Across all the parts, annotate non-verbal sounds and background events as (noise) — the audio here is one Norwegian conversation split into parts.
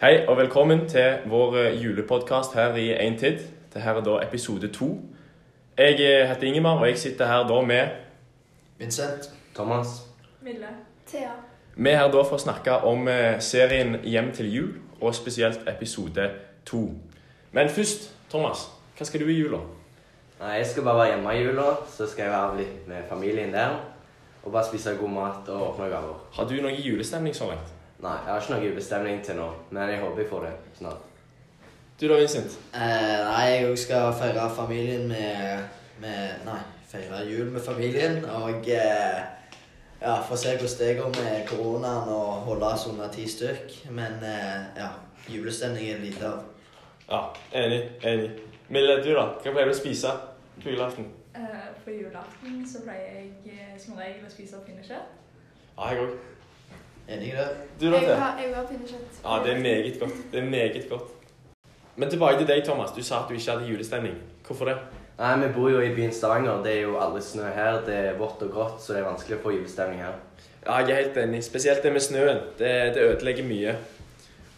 Hei og velkommen til vår julepodkast her i Én tid. Dette er da episode to. Jeg eh, heter Ingemar, og jeg sitter her da med Vincent. Thomas. Mille. Thea. Vi er her da for å snakke om eh, serien Hjem til jul, og spesielt episode to. Men først, Thomas, hva skal du i jula? Nei, Jeg skal bare være hjemme i jula, så skal jeg være litt med familien der. Og bare spise god mat og åpne gaver. Har du noe julestemning så langt? Nei, jeg har ikke noe julestemning til nå, men jeg håper jeg får det snart. Du da, Vincent? Eh, nei, jeg skal feire familien med, med Nei, feire jul med familien. Og eh, ja, få se hvordan det går med koronaen og holde oss under ti stykk. Men eh, ja, julestemning er lite av. Ja, enig. Enig. Mille, du da? Hva pleier du å spise på julaften? Eh, på julaften så pleier jeg eh, som regel å spise pinnekjøtt. Ja, jeg òg. Enig i det? Du da, Jeg Thea? har, jeg har pinnekjøtt. Ja, det er meget godt. Det er meget godt. Men tilbake til deg, Thomas. Du sa at du ikke hadde julestemning. Hvorfor det? Nei, Vi bor jo i byen Stavanger. Det er jo aldri snø her. Det er vått og grått, så det er vanskelig å få julestemning her. Ja, jeg er helt enig. Spesielt det med snøen. Det, det ødelegger mye.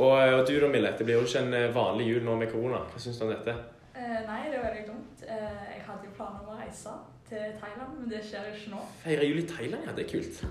Og, og du da, Mille. Det blir jo ikke en eh, vanlig jul nå med korona. Hva syns du om dette? Eh, nei, det er veldig dumt. Eh, jeg hadde jo planer om å reise til Thailand, men det skjer jo ikke nå. Feire jul i Thailand, ja. Det er kult.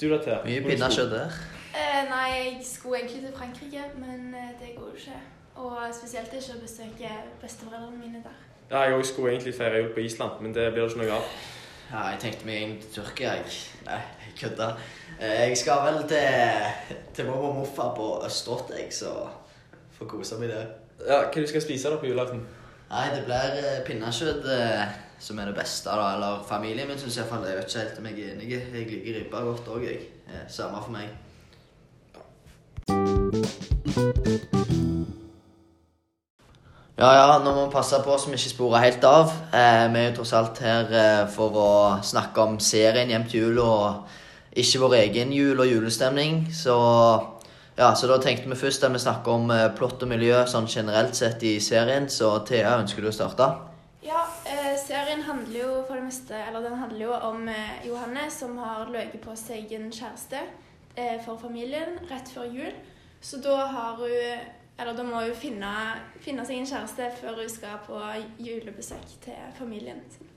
Du da, Thea? Mye pinnekjøtt der. Eh, nei, jeg skulle egentlig til Frankrike, men eh, det går jo ikke. Og spesielt ikke å besøke besteforeldrene mine der. Ja, jeg òg skulle egentlig feire jul på Island, men det blir det ikke noe av. Ja, jeg tenkte meg inn til Tyrkia, jeg. Nei, jeg kødda. Eh, jeg skal vel til, til mormor og morfar på Østerått, jeg, så får kose meg der. Ja, Hva du skal spise da på julaften? Nei, det blir eh, pinnekjøtt eh, som er det beste, da. Eller familien min syns iallfall Jeg vet ikke helt om jeg er enig. Jeg liker ribba godt òg, jeg. Eh, Samme for meg. Ja, ja, nå må vi passe på så vi ikke sporer helt av. Eh, vi er jo tross alt her eh, for å snakke om serien Hjem til jul og ikke vår egen jul og julestemning. Så ja, så da tenkte vi først at vi snakker om eh, plott og miljø sånn generelt sett i serien. Så Thea, ønsker du å starte? Ja, eh, serien handler jo for det meste Eller den handler jo om eh, Johanne som har løyet på seg en kjæreste eh, for familien rett før jul. Så da har hun Eller da må hun finne, finne seg en kjæreste før hun skal på julebesøk til familien sin.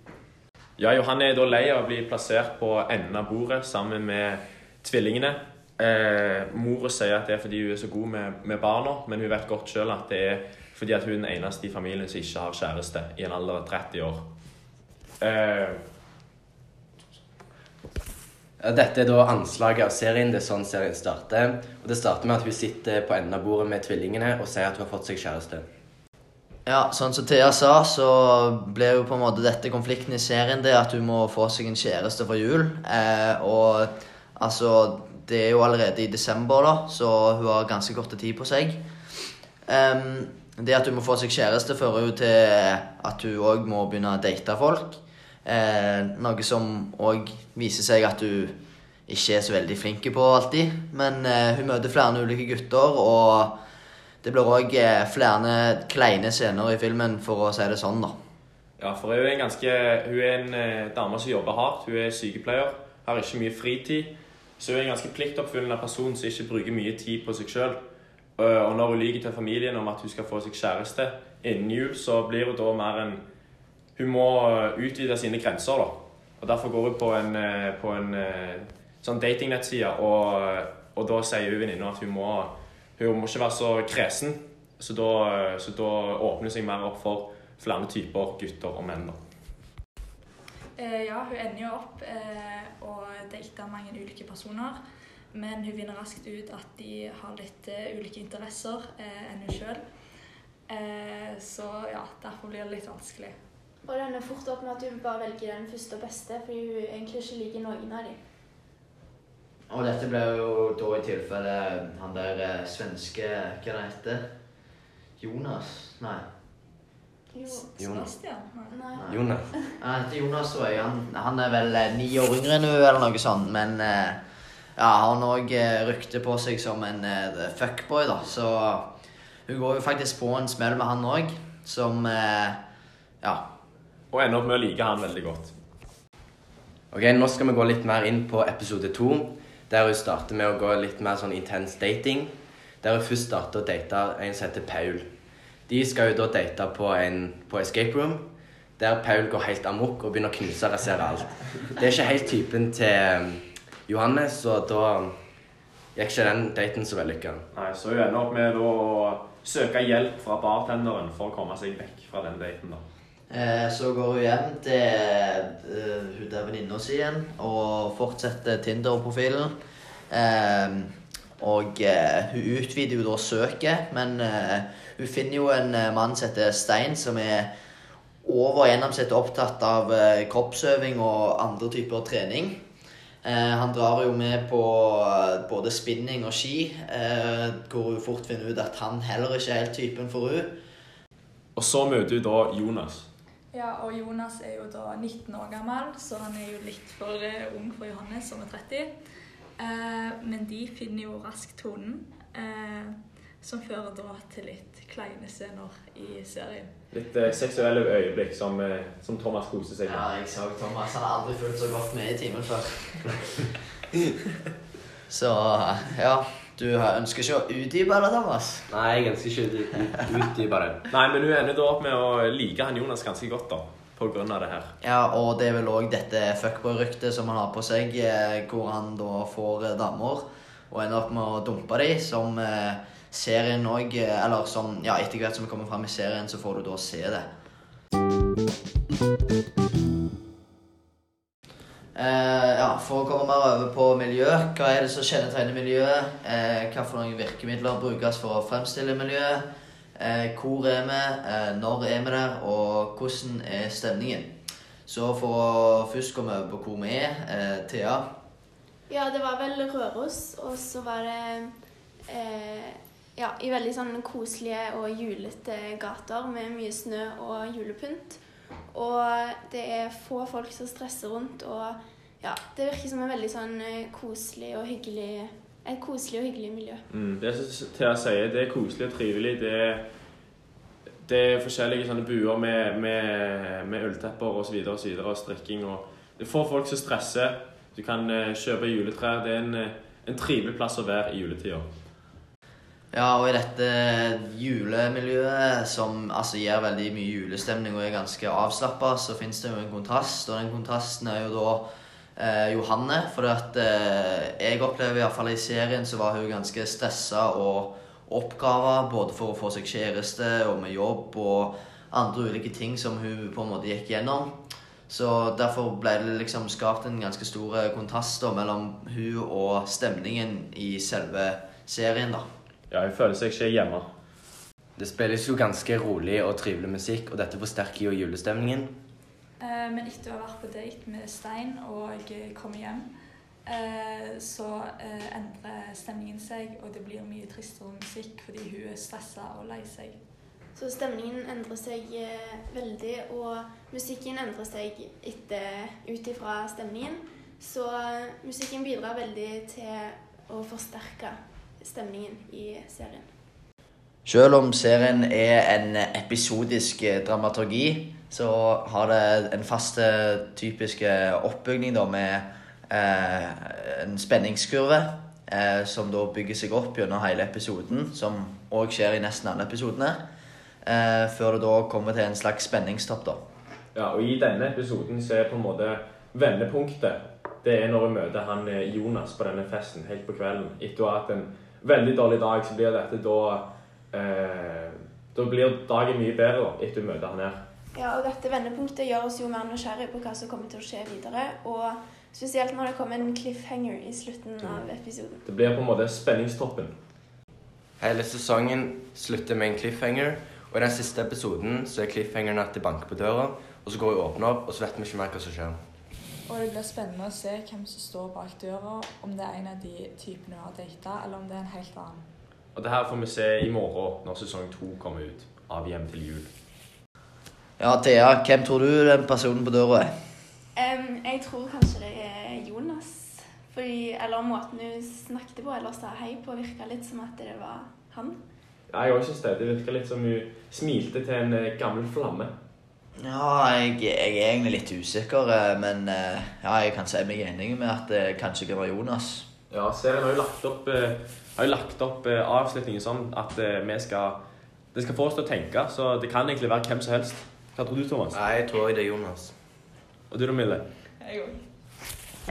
Ja, Johanne er da lei av å bli plassert på enden av bordet sammen med tvillingene. Eh, Mora sier at det er fordi hun er så god med, med barna, men hun vet godt selv at det er fordi at hun er den eneste i familien som ikke har kjæreste i en alder av 30 år. Eh, Dette er da anslaget av serien. Det er sånn serien starter. Og Det starter med at hun sitter på enden av bordet med tvillingene og sier at hun har fått seg kjæreste. Ja, sånn som Thea sa, så ble jo på en måte dette konflikten i serien det at hun må få seg en kjæreste for jul. Eh, og altså Det er jo allerede i desember, da, så hun har ganske kort tid på seg. Um, det at hun må få seg kjæreste, fører jo til at hun òg må begynne å date folk. Eh, noe som òg viser seg at hun ikke er så veldig flink på alltid. Men eh, hun møter flere ulike gutter, og det blir òg eh, flere kleine scener i filmen, for å si det sånn, da. ja, for hun er en ganske Hun er en dame som jobber hardt. Hun er sykepleier, har ikke mye fritid. Så hun er en ganske pliktoppfyllende person som ikke bruker mye tid på seg sjøl. Og når hun lyver til familien om at hun skal få seg kjæreste innen jul, så blir hun da mer en Hun må eh, utvide sine grenser, da. Og derfor går hun på en, eh, på en eh, sånn datingnettside, og, og da sier hun venninna at hun må, hun må ikke være så kresen. Så da, så da åpner hun seg mer opp for flere typer gutter og menn. da. Eh, ja, hun ender jo opp eh, og dater mange ulike personer. Men hun finner raskt ut at de har litt eh, ulike interesser eh, enn hun sjøl. Eh, så ja, derfor blir det litt vanskelig. Og det ender fort opp med at hun bare velger den første og beste, fordi hun egentlig ikke liker noen av dem. Og dette ble jo da i tilfelle han der eh, svenske Hva det heter Jonas? Nei. Jo. Jonas. Sebastian? Nei. Nei. Jonas. Han heter Jonas, tror jeg. Han, han er vel eh, ni år yngre enn hun, eller noe sånt. Men eh, ja, han òg eh, rykte på seg som en eh, fuckboy, da. Så hun går jo faktisk på en smell med han òg, som eh, Ja. Og ender opp med å like han veldig godt. Ok, Nå skal vi gå litt mer inn på episode to, der hun starter med å gå litt mer sånn intens dating. der hun først starter å date en som heter Paul. De skal jo da date på en på escape room, der Paul går helt amok og begynner å knuse og rasere alt. Det er ikke helt typen til um, Johannes, så da gikk ikke den daten så vellykka. Nei, så hun ender opp med å søke hjelp fra bartenderen for å komme seg vekk fra den daten. da. Eh, så går hun hjem til eh, hun der venninna si igjen og fortsetter Tinder-profilen. Eh, og eh, hun utvider jo da søket, men hun finner jo en eh, mann som heter Stein, som er over gjennomsnittet opptatt av eh, kroppsøving og andre typer trening. Eh, han drar jo med på både spinning og ski, eh, hvor hun fort finner ut at han heller ikke er helt typen for hun. Og så møter hun da Jonas. Ja, og Jonas er jo da 19 år gammel, så han er jo litt for ung for Johannes, som er 30. Eh, men de finner jo raskt tonen, eh, som fører da til litt kleine scener i serien. Litt eh, seksuelle øyeblikk som, eh, som Thomas koser seg med. Ja, jeg så Thomas. Han har aldri følt så godt med i timen før. (laughs) så ja. Du ønsker ikke å utdype det, Thomas? Nei, jeg ønsker ikke å utdype det. Nei, men hun ender da opp med å like han Jonas ganske godt, da. På grunn av det her. Ja, og det er vel òg dette fuckboy-ryktet som han har på seg, eh, hvor han da får eh, damer og ender opp med å dumpe dem, som eh, serien òg Eller som Ja, etter hvert som vi kommer fram i serien, så får du da se det. Eh, ja, For å komme mer over på miljø, hva er det som kjennetegner miljøet? Eh, hva for noen virkemidler brukes for å fremstille miljøet? Eh, hvor er vi? Eh, når er vi der? Og hvordan er stemningen? Så for å først komme over på hvor vi er, eh, Thea Ja, det var vel Røros, og så var det eh, ja, i veldig sånn koselige og julete gater med mye snø og julepynt. Og det er få folk som stresser rundt, og ja, det virker som en veldig sånn eh, koselig og hyggelig Et koselig og hyggelig miljø. Mm, det som Thea sier, det er koselig og trivelig. Det er, det er forskjellige sånne buer med, med, med ulltepper osv. Og, så videre, og strikking. Og det får folk som stresser. Du kan eh, kjøpe juletrær. Det er en, eh, en trivelig plass å være i juletida. Ja, og i dette julemiljøet som altså gir veldig mye julestemning og er ganske avslappa, så fins det jo en kontrast. Og den kontrasten er jo da eh, Johanne. For at, eh, jeg opplever iallfall i serien så var hun ganske stressa og oppgava både for å få seg kjæreste og med jobb og andre ulike ting som hun på en måte gikk gjennom. Så derfor ble det liksom skapt en ganske stor kontrast da, mellom hun og stemningen i selve serien. da. Ja, jeg føler seg ikke hjemme. Det spilles jo ganske rolig og trivelig musikk, og dette forsterker jo julestemningen. Eh, men etter å ha vært på date med Stein og komme hjem, eh, så eh, endrer stemningen seg, og det blir mye tristere musikk fordi hun er stressa og lei seg. Så stemningen endrer seg eh, veldig, og musikken endrer seg ut ifra stemningen. Så eh, musikken bidrar veldig til å forsterke stemningen i serien. Selv om serien er en episodisk eh, dramaturgi, så har det en fast eh, typisk eh, oppbygning da, med eh, en spenningskurve eh, som da bygger seg opp gjennom hele episoden, som òg skjer i nesten alle episodene, eh, før det da kommer til en slags spenningstopp. da. Ja, og I denne episoden så er på en måte vendepunktet det er når vi møter han Jonas på denne festen helt på kvelden. Etter å ha hatt en veldig dårlig dag, så blir dette da eh, Da blir dagen mye bedre da, etter å møte han her. Ja, og dette vendepunktet gjør oss jo mer nysgjerrig på hva som kommer til å skje videre. Og spesielt når det kommer en cliffhanger i slutten av episoden. Det blir på en måte spenningstoppen. Hele sesongen slutter med en cliffhanger, og i den siste episoden så er cliffhangeren at de banker på døra, og så går vi åpner opp, og så vet vi ikke mer hva som skjer. Og det blir spennende å se hvem som står bak døra, om det er en av de typene hun har data, eller om det er en helt annen. Og det her får vi se i morgen når sesong to kommer ut av Hjem til jul. Ja, Thea, hvem tror du den personen på døra er? Um, jeg tror kanskje det er Jonas. Fordi, eller måten hun snakket på eller sa hei på, virka litt som at det var han. Ja, jeg òg synes det. Det virka litt som hun smilte til en eh, gammel flamme. Ja, jeg, jeg er egentlig litt usikker, eh, men eh, ja, jeg kan si meg enig med at det kanskje kan være Jonas. Ja, serien har jo lagt opp, eh, har jo lagt opp eh, avslutningen sånn at eh, vi skal Det skal få oss til å tenke, så det kan egentlig være hvem som helst. Hva tror du, Thomas? Nei, jeg tror det er Jonas. Og du da, Mille? Jeg òg.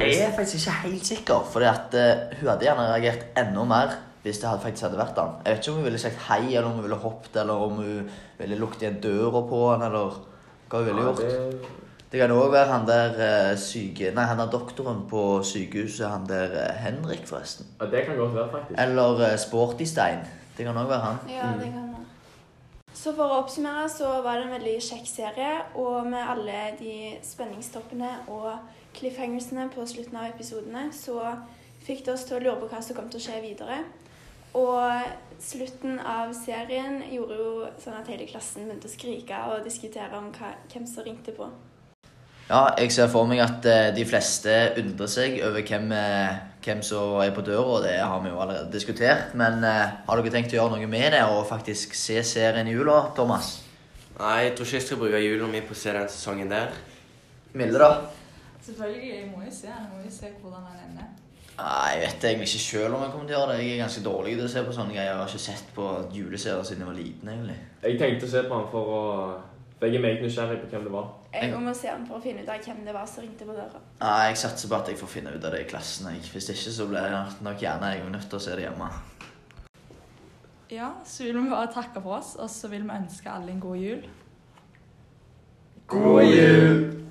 Jeg er faktisk ikke helt sikker, for eh, hun hadde gjerne reagert enda mer hvis det hadde faktisk hadde vært han. Jeg vet ikke om hun ville sagt hei, eller om hun ville hoppet, eller om hun ville lukket igjen døra på han, eller hva hun ville gjort. det... Det kan òg være han der uh, syke Nei, han er doktoren på sykehuset, han der uh, Henrik, forresten. ja, det kan godt være, faktisk. Eller eh, Sportystein. Det kan òg være han. Ja, det kan være. Så for å oppsummere så var det en veldig kjekk serie, og med alle de spenningstoppene og cliffhangersene på slutten av episodene, så fikk det oss til å lure på hva som kom til å skje videre. Og slutten av serien gjorde jo sånn at hele klassen begynte å skrike og diskutere om hva, hvem som ringte på. Ja, jeg ser for meg at eh, de fleste undrer seg over hvem, eh, hvem som er på døra, og det har vi jo allerede diskutert. Men eh, har dere tenkt å gjøre noe med det og faktisk se serien i jula, Thomas? Nei, jeg tror ikke jeg skal bruke jula mi på å se den sesongen der. Milde, da? Selvfølgelig. Jeg må jo se den. Jeg må jo se hvordan den ender. Nei, jeg vet egentlig ikke sjøl om jeg kommer til å gjøre det. Jeg er ganske dårlig til å se på sånne greier. Jeg har ikke sett på juleserier siden jeg var liten, egentlig. Jeg tenkte å se på den for å For jeg er meget nysgjerrig på hvem det var. Jeg må se den for å finne ut av hvem det var som ringte på døra. Nei, Jeg satser på at jeg får finne ut av det i klassen. Jeg. Hvis ikke så blir jeg nok gjerne jeg er nødt til å se det hjemme. Ja, så vil vi bare takke for oss, og så vil vi ønske alle en god jul. God jul!